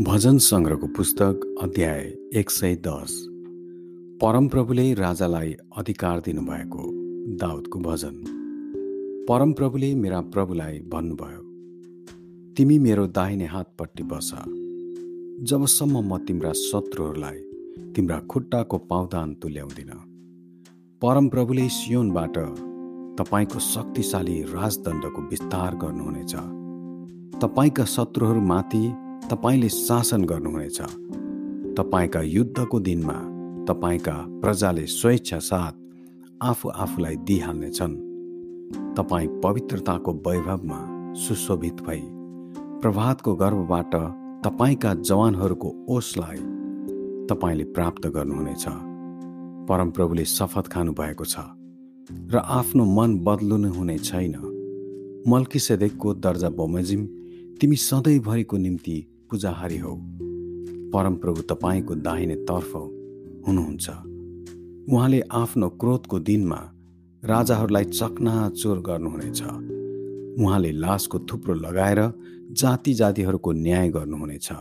भजन सङ्ग्रहको पुस्तक अध्याय एक सय दस। परमप्रभुले राजालाई अधिकार दिनुभएको दाउदको भजन। परमप्रभुले मेरा प्रभुलाई भन्नुभयो तिमी मेरो दाहिने हातपट्टि बस। जबसम्म म तिम्रा शत्रुहरूलाई तिम्रा खुट्टाको पाउदान तुल्याउँदिन। परमप्रभुले सियोनबाट तपाईँको शक्तिशाली राजदण्डको विस्तार गर्नुहुनेछ। तपाईँका शत्रुहरूमाथि तपाईँले शासन गर्नुहुनेछ। तपाईँका युद्धको दिनमा तपाईँका प्रजाले स्वेच्छा साथ आफू आफूलाई दिइहाल्नेछन्। तपाईँ पवित्रताको वैभवमा सुशोभित भई प्रभातको गर्भबाट तपाईँका जवानहरूको ओसलाई तपाईँले प्राप्त गर्नुहुनेछ। परमप्रभुले शपथ खानुभएको छ र आफ्नो मन बदल्नु हुने छैन। मल्किसेदेकको दर्जा बमोजिम तिमी सधैँभरिको निम्ति पूजाहारी हौ। परमप्रभु तपाईँको दाहिने तर्फ हुनुहुन्छ। उहाँले आफ्नो क्रोधको दिनमा राजाहरूलाई चकनाचोर गर्नुहुनेछ। उहाँले लासको थुप्रो लगाएर जाति जातिहरूको न्याय गर्नुहुनेछ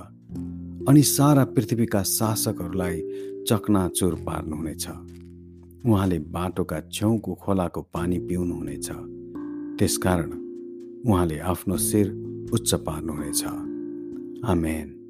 अनि सारा पृथ्वीका शासकहरूलाई चकनाचोर पार्नुहुनेछ। उहाँले बाटोका छेउको खोलाको पानी पिउनुहुनेछ। त्यसकारण उहाँले आफ्नो शिर उच्च पार्नुहुनेछ। Amen.